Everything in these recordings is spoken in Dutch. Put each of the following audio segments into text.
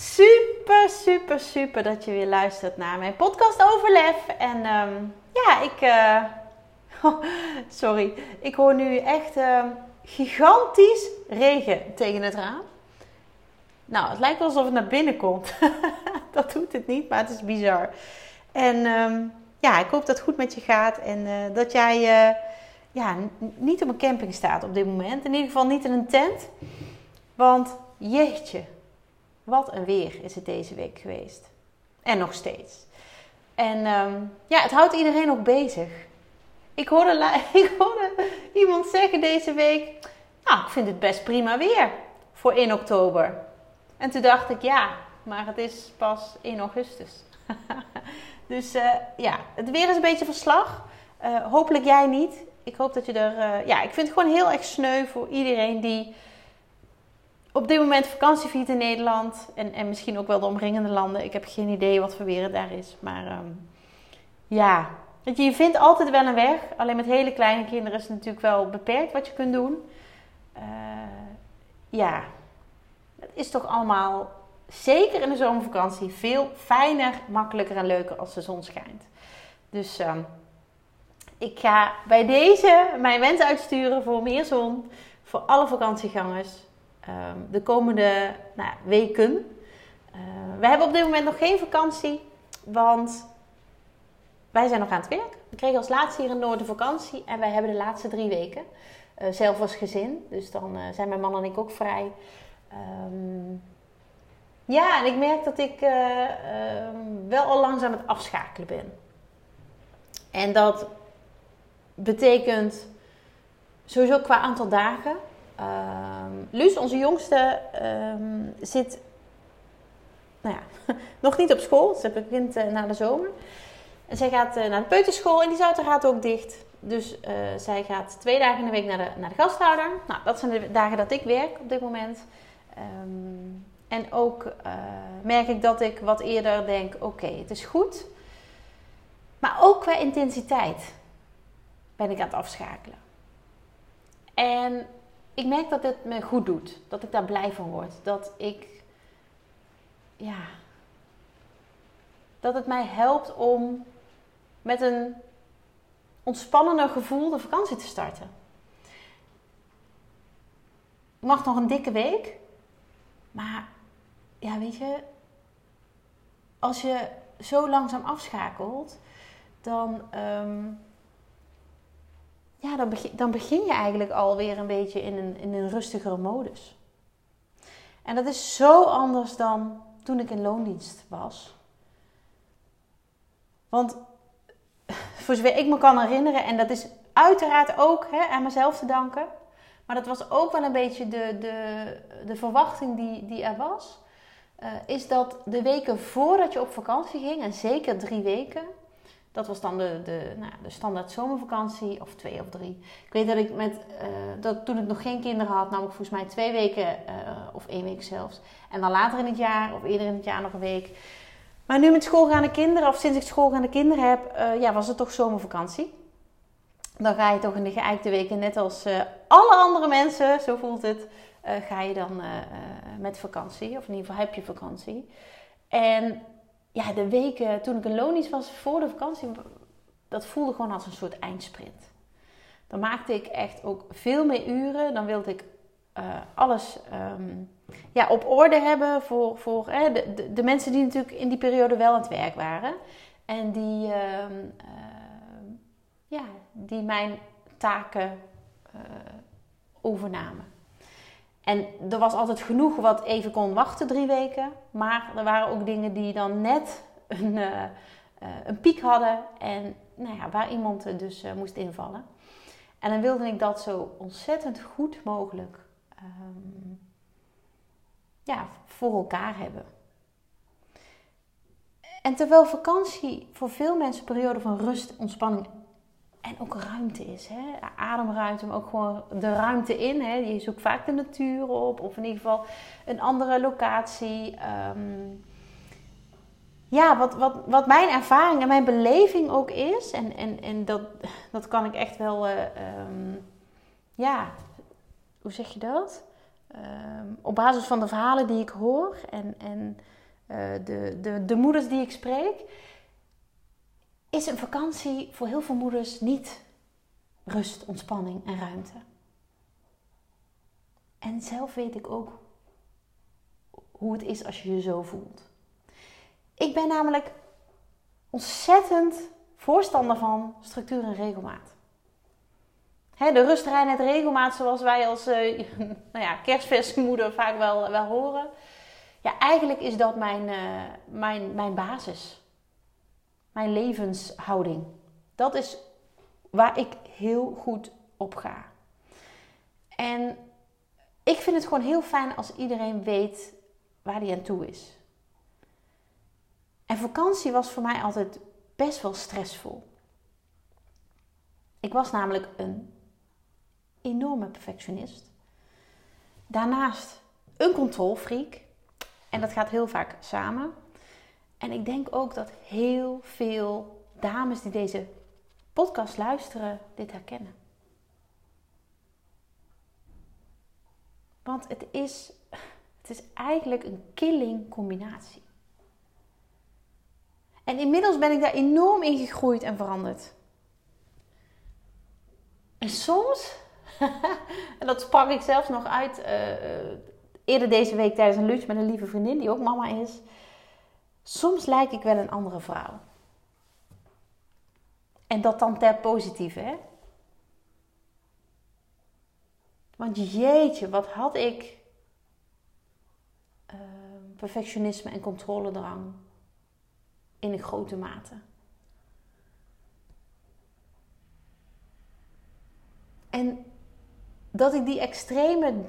Super, super, super dat je weer luistert naar mijn podcast over lef. En ehm, ja, ik. Uh, sorry, ik hoor nu echt uh, gigantisch regen tegen het raam. Nou, het lijkt alsof het naar binnen komt. dat doet het niet, maar het is bizar. En um, ja, ik hoop dat het goed met je gaat en uh, dat jij uh, ja, niet op een camping staat op dit moment. In ieder geval niet in een tent. Want jeetje, wat een weer is het deze week geweest. En nog steeds. En um, ja, het houdt iedereen ook bezig. Ik hoorde, ik hoorde iemand zeggen deze week: Nou, ik vind het best prima weer voor 1 oktober. En toen dacht ik: Ja, maar het is pas 1 augustus. dus uh, ja, het weer is een beetje verslag. Uh, hopelijk jij niet. Ik hoop dat je er. Uh, ja, ik vind het gewoon heel erg sneu voor iedereen die op dit moment vakantie viert in Nederland. En, en misschien ook wel de omringende landen. Ik heb geen idee wat voor weer het daar is. Maar um, ja, je, vindt altijd wel een weg. Alleen met hele kleine kinderen is het natuurlijk wel beperkt wat je kunt doen. Uh, ja, het is toch allemaal, zeker in de zomervakantie, veel fijner, makkelijker en leuker als de zon schijnt. Dus um, ik ga bij deze mijn wens uitsturen voor meer zon. Voor alle vakantiegangers. Um, de komende nou, weken. Uh, we hebben op dit moment nog geen vakantie, want wij zijn nog aan het werk. We kregen als laatste hier in Noorden vakantie en wij hebben de laatste drie weken. Uh, zelf als gezin, dus dan uh, zijn mijn man en ik ook vrij. Um, ja, en ik merk dat ik wel al langzaam het afschakelen ben. En dat betekent sowieso qua aantal dagen. Um, Luus, onze jongste, um, zit nou ja, nog niet op school. Ze begint uh, na de zomer. En zij gaat uh, naar de peuterschool en die is uiteraard ook dicht. Dus uh, zij gaat twee dagen in de week naar de, naar de gasthouder. Nou, dat zijn de dagen dat ik werk op dit moment. Um, en ook merk ik dat ik wat eerder denk: oké, het is goed. Maar ook qua intensiteit ben ik aan het afschakelen. En ik merk dat het me goed doet. Dat ik daar blij van word. Dat ik, ja, dat het mij helpt om met een ontspannender gevoel de vakantie te starten. Ik mag nog een dikke week. Maar ja, weet je, als je zo langzaam afschakelt, dan. Um, ja, dan begin, dan begin je eigenlijk alweer een beetje in een, in een rustigere modus. En dat is zo anders dan toen ik in loondienst was. Want voor zover ik me kan herinneren, en dat is uiteraard ook hè, aan mezelf te danken, maar dat was ook wel een beetje de, de, de verwachting die, die er was, uh, is dat de weken voordat je op vakantie ging, en zeker drie weken, dat was dan de, de, nou, de standaard zomervakantie, of twee of drie. Ik weet dat ik met, uh, dat toen ik nog geen kinderen had, nam ik volgens mij twee weken uh, of één week zelfs. En dan later in het jaar, of eerder in het jaar nog een week. Maar nu met schoolgaande kinderen, of sinds ik schoolgaande kinderen heb, uh, ja, was het toch zomervakantie. Dan ga je toch in de geëikte weken, net als alle andere mensen, zo voelt het, ga je dan met vakantie. Of in ieder geval heb je vakantie. En ja, de weken toen ik een lonisch was voor de vakantie, dat voelde gewoon als een soort eindsprint. Dan maakte ik echt ook veel meer uren. Dan wilde ik uh, alles um, ja, op orde hebben voor, voor de, de, mensen die natuurlijk in die periode wel aan het werk waren. En die, uh, ja, die mijn taken uh, overnamen. En er was altijd genoeg wat even kon wachten, drie weken. Maar er waren ook dingen die dan net een, uh, uh, een piek hadden. En nou ja, waar iemand dus uh, moest invallen. En dan wilde ik dat zo ontzettend goed mogelijk um, ja, voor elkaar hebben. En terwijl vakantie voor veel mensen een periode van rust, ontspanning en ook ruimte is. Hè? Ademruimte, maar ook gewoon de ruimte in. Hè? Je zoekt vaak de natuur op, of in ieder geval een andere locatie. Ehm, ja, wat, wat, wat mijn ervaring en mijn beleving ook is, en, en, en dat, dat kan ik echt wel, uh, um, ja, hoe zeg je dat? Um, op basis van de verhalen die ik hoor en, en uh, de, de, de moeders die ik spreek, is een vakantie voor heel veel moeders niet rust, ontspanning en ruimte. En zelf weet ik ook hoe het is als je je zo voelt. Ik ben namelijk ontzettend voorstander van structuur en regelmaat. de rust, het regelmaat, zoals wij als uh, nou ja, kerstfestmoeder vaak wel, wel horen. Ja, eigenlijk is dat mijn, uh, mijn, mijn basis. Mijn levenshouding. Dat is waar ik heel goed op ga. En ik vind het gewoon heel fijn als iedereen weet waar hij aan toe is. En vakantie was voor mij altijd best wel stressvol. Ik was namelijk een enorme perfectionist. Daarnaast een controlfreak. En dat gaat heel vaak samen. En ik denk ook dat heel veel dames die deze podcast luisteren dit herkennen. Want het is, het is eigenlijk een killing combinatie. En inmiddels ben ik daar enorm in gegroeid en veranderd. En soms, en dat sprak ik zelfs nog uit uh, eerder deze week tijdens een lunch met een lieve vriendin die ook mama is. Soms lijk ik wel een andere vrouw. En dat dan ter positieve, hè? Want jeetje, wat had ik uh, perfectionisme en controledrang in een grote mate. En dat ik die extreme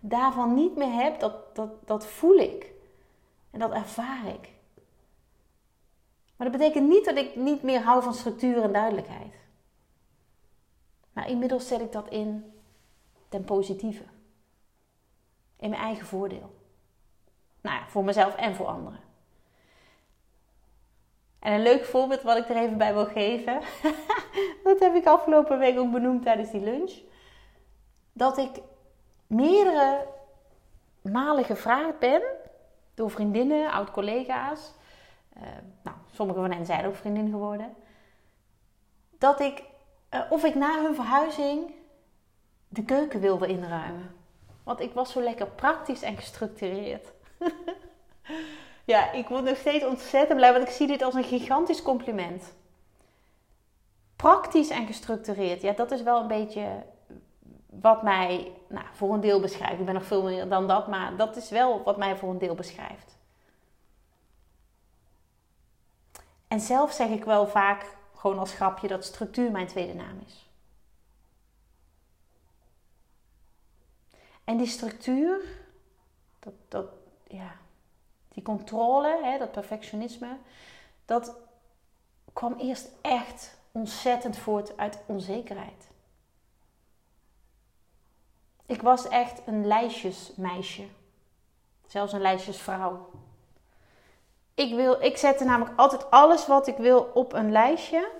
daarvan niet meer heb, dat, dat, dat voel ik. En dat ervaar ik. Maar dat betekent niet dat ik niet meer hou van structuur en duidelijkheid. Maar inmiddels zet ik dat in ten positieve. In mijn eigen voordeel. Nou ja, voor mezelf en voor anderen. En een leuk voorbeeld wat ik er even bij wil geven. dat heb ik afgelopen week ook benoemd tijdens die lunch. Dat ik meerdere malen gevraagd ben door vriendinnen, oud-collega's. Uh, nou, sommige van hen zijn ook vriendin geworden. Dat ik, uh, of ik na hun verhuizing de keuken wilde inruimen. Want ik was zo lekker praktisch en gestructureerd. Ja, ik word nog steeds ontzettend blij, want ik zie dit als een gigantisch compliment. Praktisch en gestructureerd, ja, dat is wel een beetje wat mij nou, voor een deel beschrijft. Ik ben nog veel meer dan dat, maar dat is wel wat mij voor een deel beschrijft. En zelf zeg ik wel vaak, gewoon als grapje, dat structuur mijn tweede naam is. En die structuur, dat, dat, ja, die controle, hè, dat perfectionisme, dat kwam eerst echt ontzettend voort uit onzekerheid. Ik was echt een lijstjesmeisje. Zelfs een lijstjesvrouw. Ik, wil, ik zette namelijk altijd alles wat ik wil op een lijstje.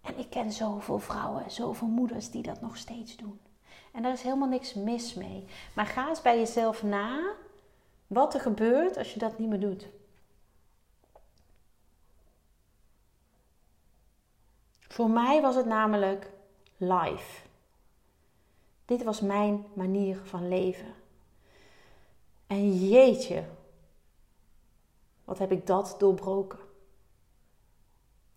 En ik ken zoveel vrouwen, zoveel moeders die dat nog steeds doen. En daar is helemaal niks mis mee. Maar ga eens bij jezelf na wat er gebeurt als je dat niet meer doet. Voor mij was het namelijk life. Dit was mijn manier van leven. En jeetje, wat heb ik dat doorbroken.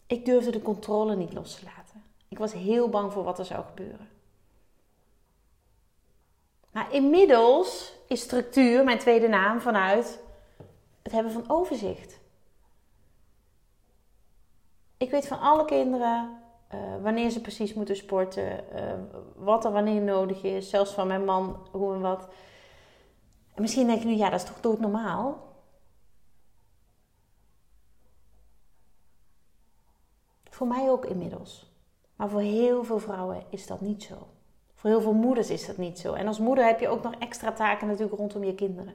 Ik durfde de controle niet los te laten. Ik was heel bang voor wat er zou gebeuren. Maar inmiddels is structuur mijn tweede naam vanuit het hebben van overzicht. Ik weet van alle kinderen eh, wanneer ze precies moeten sporten, eh, wat er wanneer nodig is, zelfs van mijn man, hoe en wat. En misschien denk je nu, ja, dat is toch doodnormaal? Voor mij ook inmiddels. Maar voor heel veel vrouwen is dat niet zo. Voor heel veel moeders is dat niet zo. En als moeder heb je ook nog extra taken natuurlijk rondom je kinderen.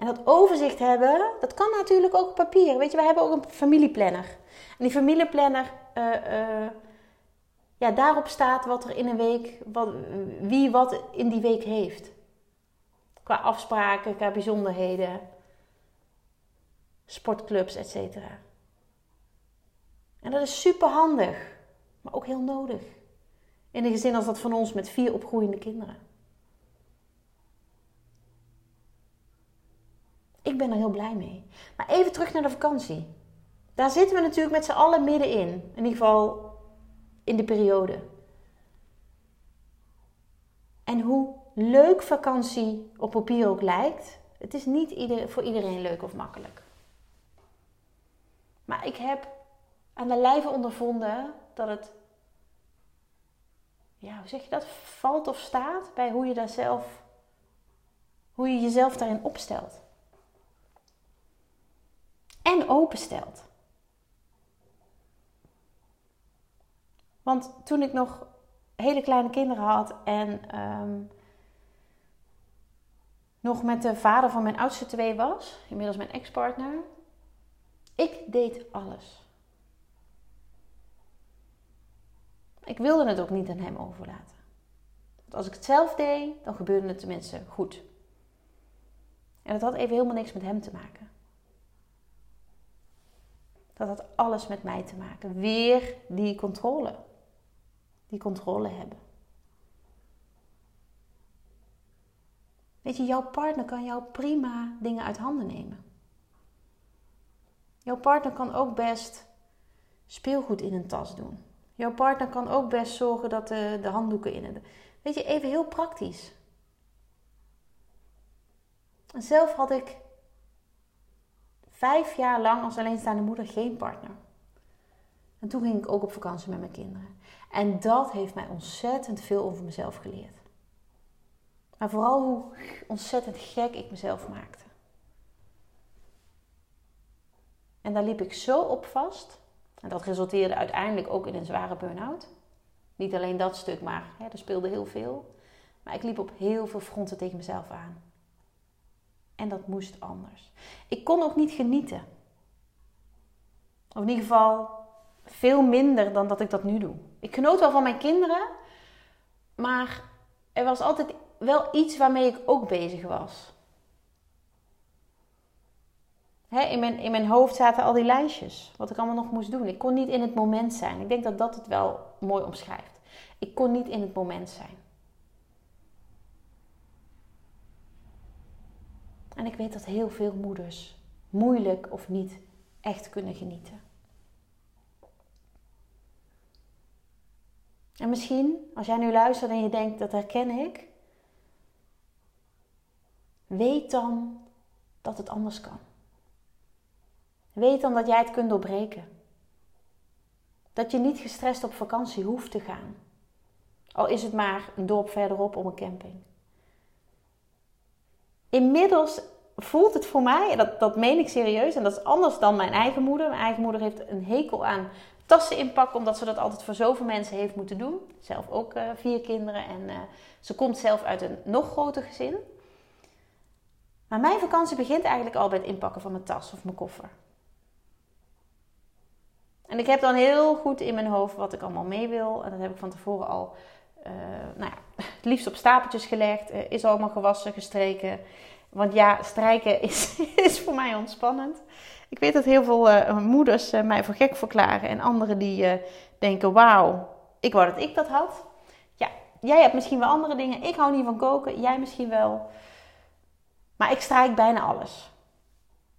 En dat overzicht hebben, dat kan natuurlijk ook op papier. Weet je, wij hebben ook een familieplanner. En die familieplanner, uh, uh, ja, daarop staat wat er in een week, wie wat in die week heeft. Qua afspraken, qua bijzonderheden, sportclubs, etc. En dat is super handig, maar ook heel nodig. In een gezin als dat van ons met vier opgroeiende kinderen. Ik ben er heel blij mee. Maar even terug naar de vakantie. Daar zitten we natuurlijk met z'n allen middenin. In ieder geval in de periode. En hoe leuk vakantie op papier ook lijkt, het is niet voor iedereen leuk of makkelijk. Maar ik heb aan de lijve ondervonden dat het, ja, hoe zeg je dat, valt of staat bij hoe je daar zelf, hoe je jezelf daarin opstelt en openstelt. Want toen ik nog hele kleine kinderen had en ehm, nog met de vader van mijn oudste twee was, inmiddels mijn ex-partner, ik deed alles. Ik wilde het ook niet aan hem overlaten. Want als ik het zelf deed, dan gebeurde het tenminste goed. En dat had even helemaal niks met hem te maken. Dat had alles met mij te maken. Weer die controle. Die controle hebben. Weet je, jouw partner kan jou prima dingen uit handen nemen. Jouw partner kan ook best speelgoed in een tas doen. Jouw partner kan ook best zorgen dat de, de handdoeken in het. Weet je, even heel praktisch. Zelf had ik vijf jaar lang als alleenstaande moeder geen partner. En toen ging ik ook op vakantie met mijn kinderen. En dat heeft mij ontzettend veel over mezelf geleerd. Maar vooral hoe ontzettend gek ik mezelf maakte. En daar liep ik zo op vast. En dat resulteerde uiteindelijk ook in een zware burn-out. Niet alleen dat stuk, maar hè, er speelde heel veel. Maar ik liep op heel veel fronten tegen mezelf aan. En dat moest anders. Ik kon ook niet genieten. Of in ieder geval veel minder dan dat ik dat nu doe. Ik genoot wel van mijn kinderen, maar er was altijd wel iets waarmee ik ook bezig was. in, mijn, in mijn hoofd zaten al die lijstjes, wat ik allemaal nog moest doen. Ik kon niet in het moment zijn. Ik denk dat dat het wel mooi omschrijft. Ik kon niet in het moment zijn. En ik weet dat heel veel moeders moeilijk of niet echt kunnen genieten. En misschien, als jij nu luistert en je denkt dat herken ik, weet dan dat het anders kan. Weet dan dat jij het kunt doorbreken. Dat je niet gestrest op vakantie hoeft te gaan. Al is het maar een dorp verderop om een camping inmiddels voelt het voor mij, dat, dat meen ik serieus, en dat is anders dan mijn eigen moeder. Mijn eigen moeder heeft een hekel aan tassen inpakken, omdat ze dat altijd voor zoveel mensen heeft moeten doen. Zelf ook uh, vier kinderen en uh, ze komt zelf uit een nog groter gezin. Maar mijn vakantie begint eigenlijk al bij het inpakken van mijn tas of mijn koffer. En ik heb dan heel goed in mijn hoofd wat ik allemaal mee wil. En dat heb ik van tevoren al nou ja, het liefst op stapeltjes gelegd. Uh, is allemaal gewassen, gestreken. Want ja, strijken is, is voor mij ontspannend. Ik weet dat heel veel uh, moeders mij voor gek verklaren. En anderen die denken, wauw, ik wou dat ik dat had. Ja, jij hebt misschien wel andere dingen. Ik hou niet van koken, jij misschien wel. Maar ik strijk bijna alles.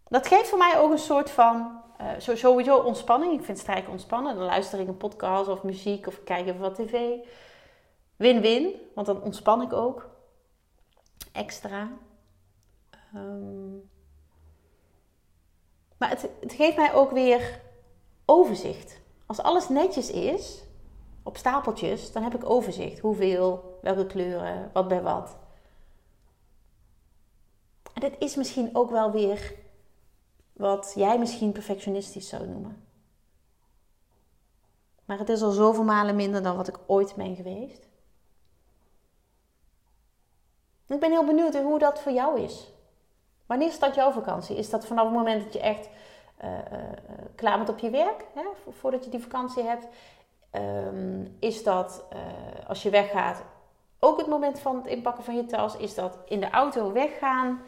Dat geeft voor mij ook een soort van sowieso ontspanning. Ik vind strijken ontspannen. Dan luister ik een podcast of muziek of kijk even wat tv. Win-win, want dan ontspan ik ook extra. Ehm, maar het, het geeft mij ook weer overzicht. Als alles netjes is, op stapeltjes, dan heb ik overzicht. Hoeveel, welke kleuren, wat bij wat. En dit is misschien ook wel weer wat jij misschien perfectionistisch zou noemen. Maar het is al zoveel malen minder dan wat ik ooit ben geweest. Ik ben heel benieuwd hoe dat voor jou is. Wanneer start jouw vakantie? Is dat vanaf het moment dat je echt uh, uh, klaar bent op je werk, hè, voordat je die vakantie hebt? Um, is dat uh, als je weggaat ook het moment van het inpakken van je tas? Is dat in de auto weggaan?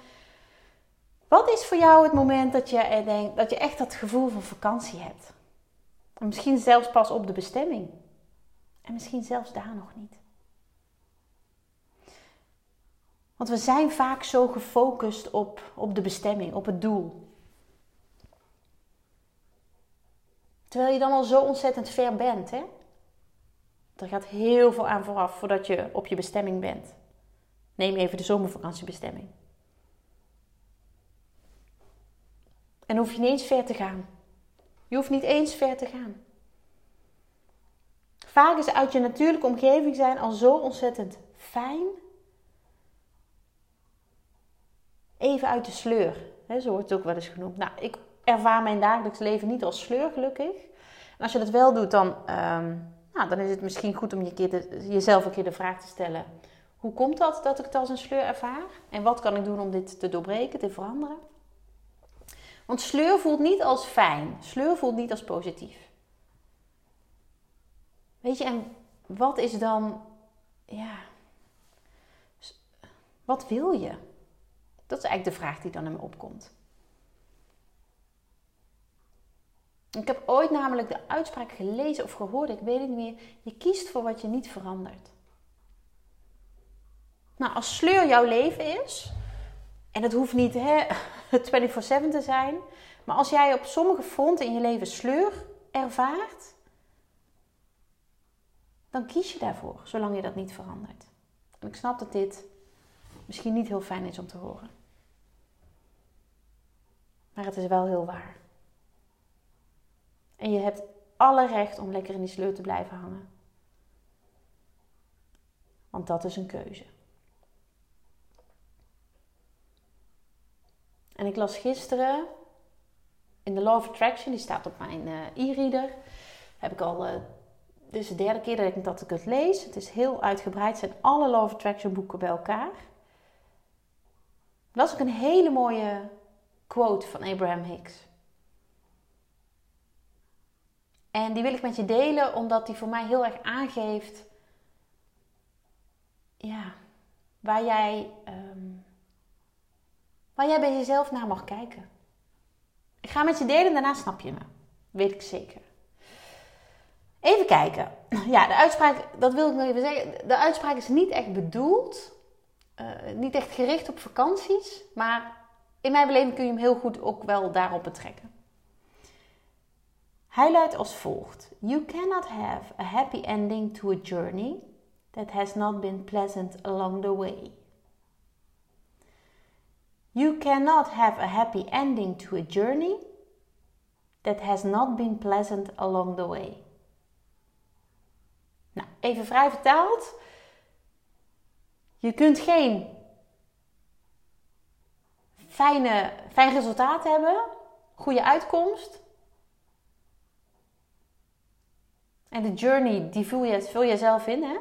Wat is voor jou het moment dat je, denkt, dat je echt dat gevoel van vakantie hebt? En misschien zelfs pas op de bestemming. En misschien zelfs daar nog niet. Want we zijn vaak zo gefocust op, op de bestemming, op het doel. Terwijl je dan al zo ontzettend ver bent. Hè? Er gaat heel veel aan vooraf voordat je op je bestemming bent. Neem even de zomervakantiebestemming. En hoef je niet eens ver te gaan. Je hoeft niet eens ver te gaan. Vaak is uit je natuurlijke omgeving zijn al zo ontzettend fijn. Even uit de sleur. zo wordt het ook wel eens genoemd. Nou, ik ervaar mijn dagelijks leven niet als sleur, gelukkig. En als je dat wel doet, dan, ehm, nou, dan is het misschien goed om je keer jezelf een keer de vraag te stellen: hoe komt dat dat ik het als een sleur ervaar? En wat kan ik doen om dit te doorbreken, te veranderen? Want sleur voelt niet als fijn. Sleur voelt niet als positief. Weet je, en wat is dan, ja, wat wil je? Dat is eigenlijk de vraag die dan in me opkomt. Ik heb ooit namelijk de uitspraak gelezen of gehoord, ik weet het niet meer. Je kiest voor wat je niet verandert. Nou, als sleur jouw leven is, en dat hoeft niet hè, 24-7 te zijn, maar als jij op sommige fronten in je leven sleur ervaart, dan kies je daarvoor, zolang je dat niet verandert. En ik snap dat dit misschien niet heel fijn is om te horen. Maar het is wel heel waar. En je hebt alle recht om lekker in die sleur te blijven hangen. Want dat is een keuze. En ik las gisteren in de Law of Attraction, die staat op mijn uh, e-reader. Heb ik al, uh, dit is de derde keer dat ik, dat ik het lees. Het is heel uitgebreid, het zijn alle Law of Attraction boeken bij elkaar. Dat is ook een hele mooie quote van Abraham Hicks. En die wil ik met je delen, omdat die voor mij heel erg aangeeft ja, waar, jij, um, waar jij bij jezelf naar mag kijken. Ik ga met je delen en daarna snap je me. Weet ik zeker. Even kijken. Ja, de uitspraak, dat wil ik nog even zeggen. De uitspraak is niet echt bedoeld, uh, niet echt gericht op vakanties, maar in mijn beleving kun je hem heel goed ook wel daarop betrekken. Hij luidt als volgt: You cannot have a happy ending to a journey that has not been pleasant along the way. You cannot have a happy ending to a journey that has not been pleasant along the way. Nou, even vrij vertaald. Je kunt geen fijne, fijn resultaat hebben, goede uitkomst. En de journey, die vul je, vul je zelf in, hè?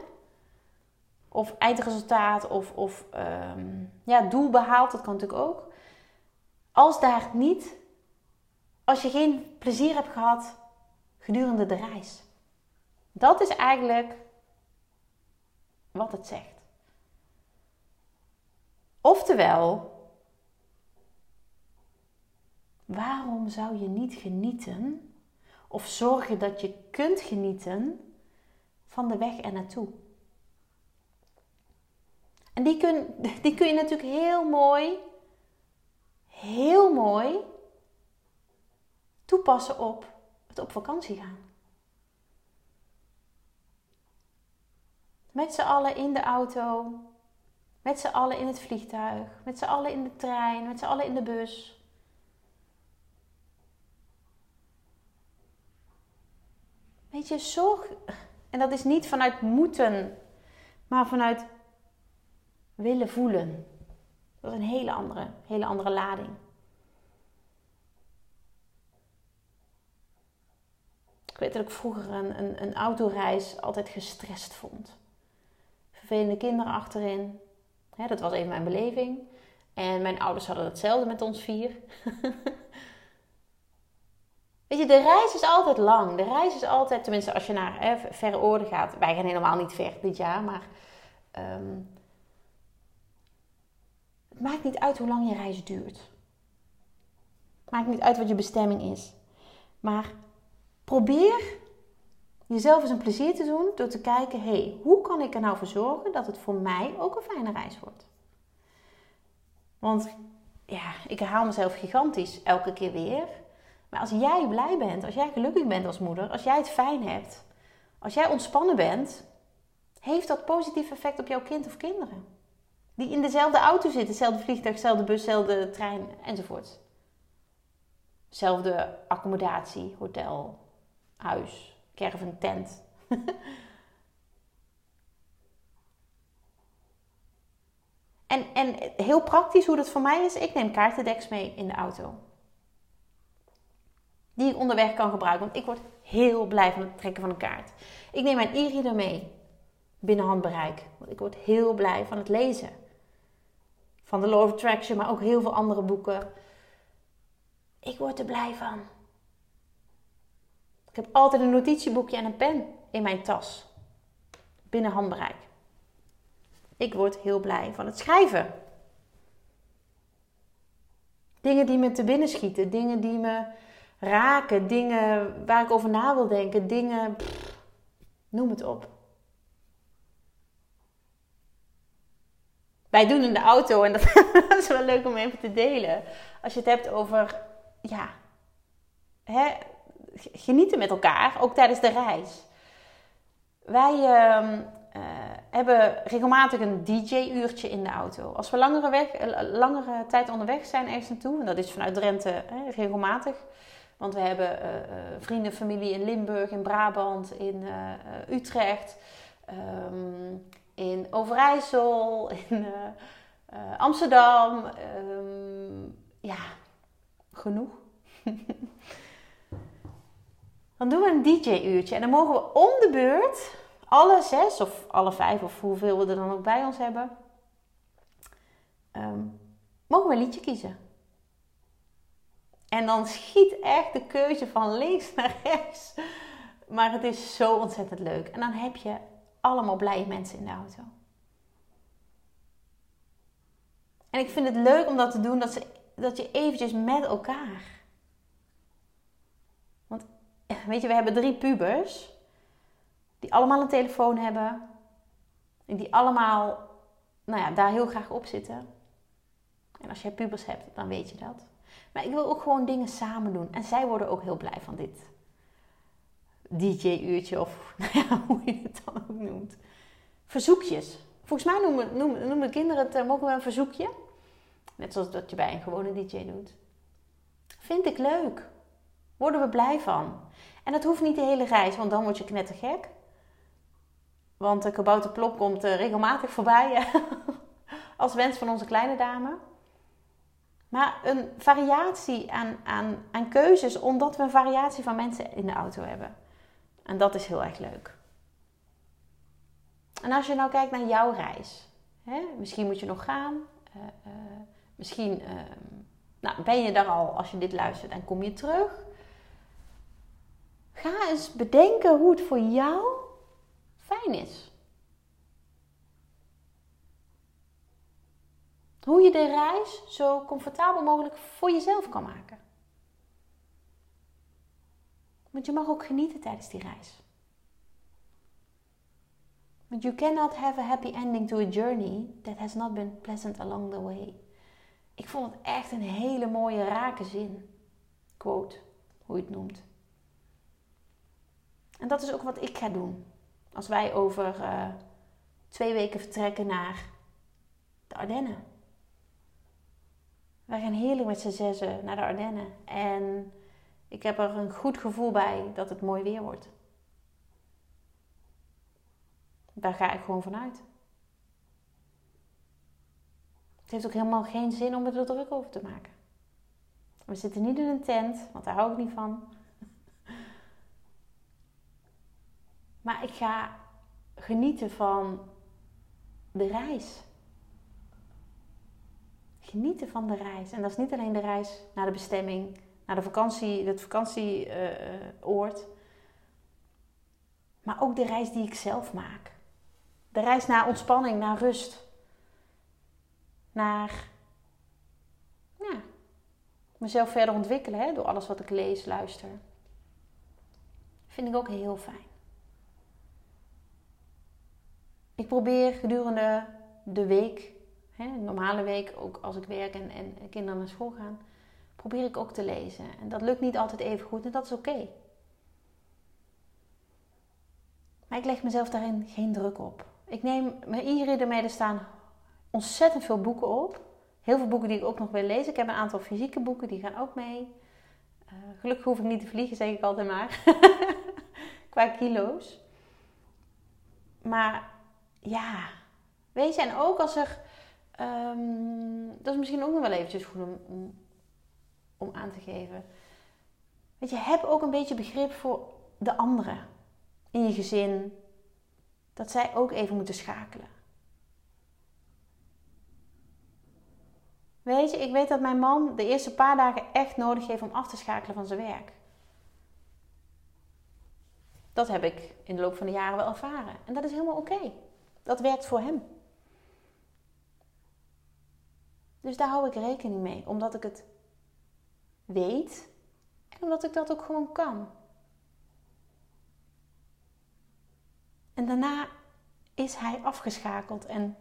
Of eindresultaat, of, of um, ja, doel behaald, dat kan natuurlijk ook. Als daar niet, als je geen plezier hebt gehad gedurende de reis. Dat is eigenlijk wat het zegt. Oftewel, waarom zou je niet genieten of zorgen dat je kunt genieten van de weg er naartoe? En die kun, die kun je natuurlijk heel mooi, heel mooi toepassen op het op vakantie gaan. Met z'n allen in de auto, met z'n allen in het vliegtuig, met z'n allen in de trein, met z'n allen in de bus. Weet je, zorg. En dat is niet vanuit moeten, maar vanuit willen voelen. Dat is een hele andere, hele andere lading. Ik weet dat ik vroeger een, een, een autoreis altijd gestrest vond. Vervelende kinderen achterin. Dat was even mijn beleving. En mijn ouders hadden hetzelfde met ons vier. Weet je, de reis is altijd lang. De reis is altijd, tenminste als je naar hè, verre oorden gaat. Wij gaan helemaal niet ver dit jaar, maar ehm, het maakt niet uit hoe lang je reis duurt. Het maakt niet uit wat je bestemming is. Maar probeer jezelf eens een plezier te doen door te kijken: hé, hey, hoe kan ik er nou voor zorgen dat het voor mij ook een fijne reis wordt? Want ja, ik herhaal mezelf gigantisch elke keer weer. Maar als jij blij bent, als jij gelukkig bent als moeder, als jij het fijn hebt, als jij ontspannen bent, heeft dat positief effect op jouw kind of kinderen. Die in dezelfde auto zitten, hetzelfde vliegtuig, dezelfde bus, dezelfde trein enzovoort. Zelfde accommodatie, hotel, huis, caravan, tent. en, en heel praktisch hoe dat voor mij is, ik neem kaartendeks mee in de auto. Die ik onderweg kan gebruiken, want ik word heel blij van het trekken van een kaart. Ik neem mijn e-reader mee, binnen handbereik, want ik word heel blij van het lezen. Van The Law of Attraction, maar ook heel veel andere boeken. Ik word er blij van. Ik heb altijd een notitieboekje en een pen in mijn tas. Binnen handbereik. Ik word heel blij van het schrijven. Dingen die me te binnen schieten, dingen die me raken, dingen waar ik over na wil denken, dingen. noem het op. Wij doen in de auto, en dat, is wel leuk om even te delen. Als je het hebt over, ja, hè, genieten met elkaar, ook tijdens de reis. Wij uh, hebben regelmatig een DJ-uurtje in de auto. Als we langere, weg, eh, langere tijd onderweg zijn ergens naartoe, en dat is vanuit Drenthe hè, regelmatig. Want we hebben uh, vrienden, familie in Limburg, in Brabant, in Utrecht, um, in Overijssel, in Amsterdam. Um, ja, genoeg. Dan doen we een DJ-uurtje en dan mogen we om de beurt, alle zes of alle vijf of hoeveel we er dan ook bij ons hebben, um, mogen we een liedje kiezen. En dan schiet echt de keuze van links naar rechts. Maar het is zo ontzettend leuk. En dan heb je allemaal blije mensen in de auto. En ik vind het leuk om dat te doen, dat, ze, dat je eventjes met elkaar weet je, we hebben drie pubers. Die allemaal een telefoon hebben. En die allemaal, nou ja, daar heel graag op zitten. En als jij pubers hebt, dan weet je dat. Maar ik wil ook gewoon dingen samen doen. En zij worden ook heel blij van dit DJ-uurtje of nou ja, hoe je het dan ook noemt. Verzoekjes. Volgens mij noemen, noemen, noemen kinderen het, uh, mogen we een verzoekje? Net zoals dat je bij een gewone DJ doet. Vind ik leuk. Worden we blij van. En dat hoeft niet de hele reis, want dan word je knettergek. Want de kabouterplop komt uh, regelmatig voorbij als wens van onze kleine dame. Maar een variatie aan, aan, aan keuzes, omdat we een variatie van mensen in de auto hebben. En dat is heel erg leuk. En als je nou kijkt naar jouw reis, hè, misschien moet je nog gaan, uh, uh, misschien ehm, nou, ben je daar al als je dit luistert en kom je terug. Ga eens bedenken hoe het voor jou fijn is. Hoe je de reis zo comfortabel mogelijk voor jezelf kan maken. Want je mag ook genieten tijdens die reis. Want you cannot have a happy ending to a journey that has not been pleasant along the way. Ik vond het echt een hele mooie rake zin. Quote, hoe je het noemt. En dat is ook wat ik ga doen. Als wij over uh, twee weken vertrekken naar de Ardennen. Wij gaan heerlijk met z'n zessen naar de Ardennen. En ik heb er een goed gevoel bij dat het mooi weer wordt. Daar ga ik gewoon vanuit. Het heeft ook helemaal geen zin om er druk over te maken. We zitten niet in een tent, want daar hou ik niet van. Maar ik ga genieten van de reis. Genieten van de reis. En dat is niet alleen de reis naar de bestemming, naar de vakantie, het vakantieoord. maar ook de reis die ik zelf maak. De reis naar ontspanning, naar rust. Naar mezelf verder ontwikkelen hè, door alles wat ik lees, luister. Vind ik ook heel fijn. Ik probeer gedurende de week, normale week, ook als ik werk en, en kinderen naar school gaan, probeer ik ook te lezen. En dat lukt niet altijd even goed en dat is oké. Maar ik leg mezelf daarin geen druk op. Ik neem mijn e-reader er staan ontzettend veel boeken op. Heel veel boeken die ik ook nog wil lezen. Ik heb een aantal fysieke boeken, die gaan ook mee. Uh, gelukkig hoef ik niet te vliegen, zeg ik altijd maar. Qua kilo's. Maar ja, weet je, en ook als er. Um, dat is misschien ook nog wel eventjes goed om, om, om aan te geven. Weet je, heb ook een beetje begrip voor de anderen in je gezin. Dat zij ook even moeten schakelen. Weet je, ik weet dat mijn man de eerste paar dagen echt nodig heeft om af te schakelen van zijn werk. Dat heb ik in de loop van de jaren wel ervaren. En dat is helemaal oké. Dat werkt voor hem. Dus daar hou ik rekening mee, omdat ik het weet en omdat ik dat ook gewoon kan. En daarna is hij afgeschakeld en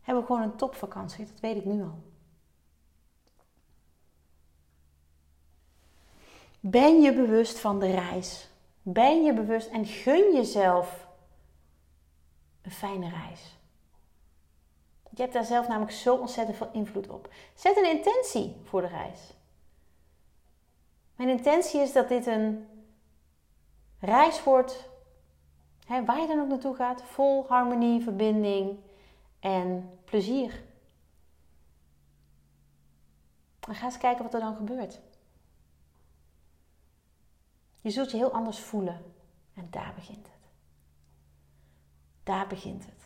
hebben we gewoon een topvakantie. Dat weet ik nu al. Ben je bewust van de reis? Ben je bewust en gun jezelf een fijne reis? Je hebt daar zelf namelijk zo ontzettend veel invloed op. Zet een intentie voor de reis. Mijn intentie is dat dit een reis wordt, hè, waar je dan ook naartoe gaat, vol harmonie, verbinding en plezier. En ga eens kijken wat er dan gebeurt. Je zult je heel anders voelen. En daar begint het. Daar begint het.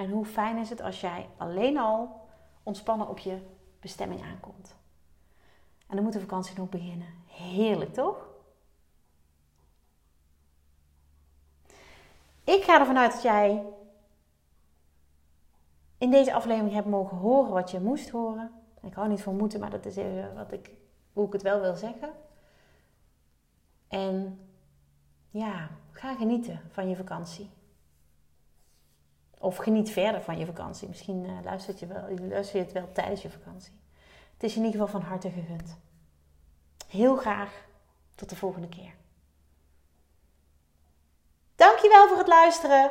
En hoe fijn is het als jij alleen al ontspannen op je bestemming aankomt. En dan moet de vakantie nog beginnen. Heerlijk, toch? Ik ga ervan uit dat jij in deze aflevering hebt mogen horen wat je moest horen. Ik hou niet van moeten, maar dat is even wat ik hoe ik het wel wil zeggen. En ja, ga genieten van je vakantie. Of geniet verder van je vakantie. Misschien uh, luistert je, wel, luister je het wel tijdens je vakantie. Het is in ieder geval van harte gegund. Heel graag tot de volgende keer. Dankjewel voor het luisteren.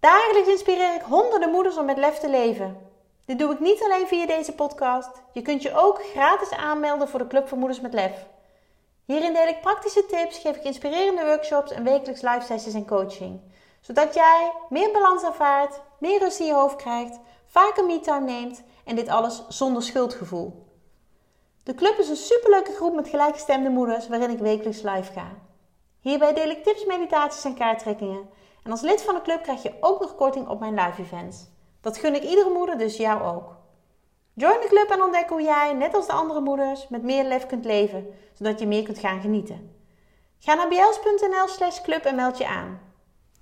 Dagelijks inspireer ik honderden moeders om met lef te leven. Dit doe ik niet alleen via deze podcast. Je kunt je ook gratis aanmelden voor de Club voor Moeders met Lef. Hierin deel ik praktische tips, geef ik inspirerende workshops en wekelijks live sessies en coaching. Zodat jij meer balans ervaart, meer rust in je hoofd krijgt, vaker me-time neemt en dit alles zonder schuldgevoel. De club is een superleuke groep met gelijkgestemde moeders waarin ik wekelijks live ga. Hierbij deel ik tips, meditaties en kaarttrekkingen. En als lid van de club krijg je ook nog korting op mijn live events. Dat gun ik iedere moeder, dus jou ook. Join de club en ontdek hoe jij, net als de andere moeders, met meer lef kunt leven, zodat je meer kunt gaan genieten. Ga naar bjels.nl slash club en meld je aan.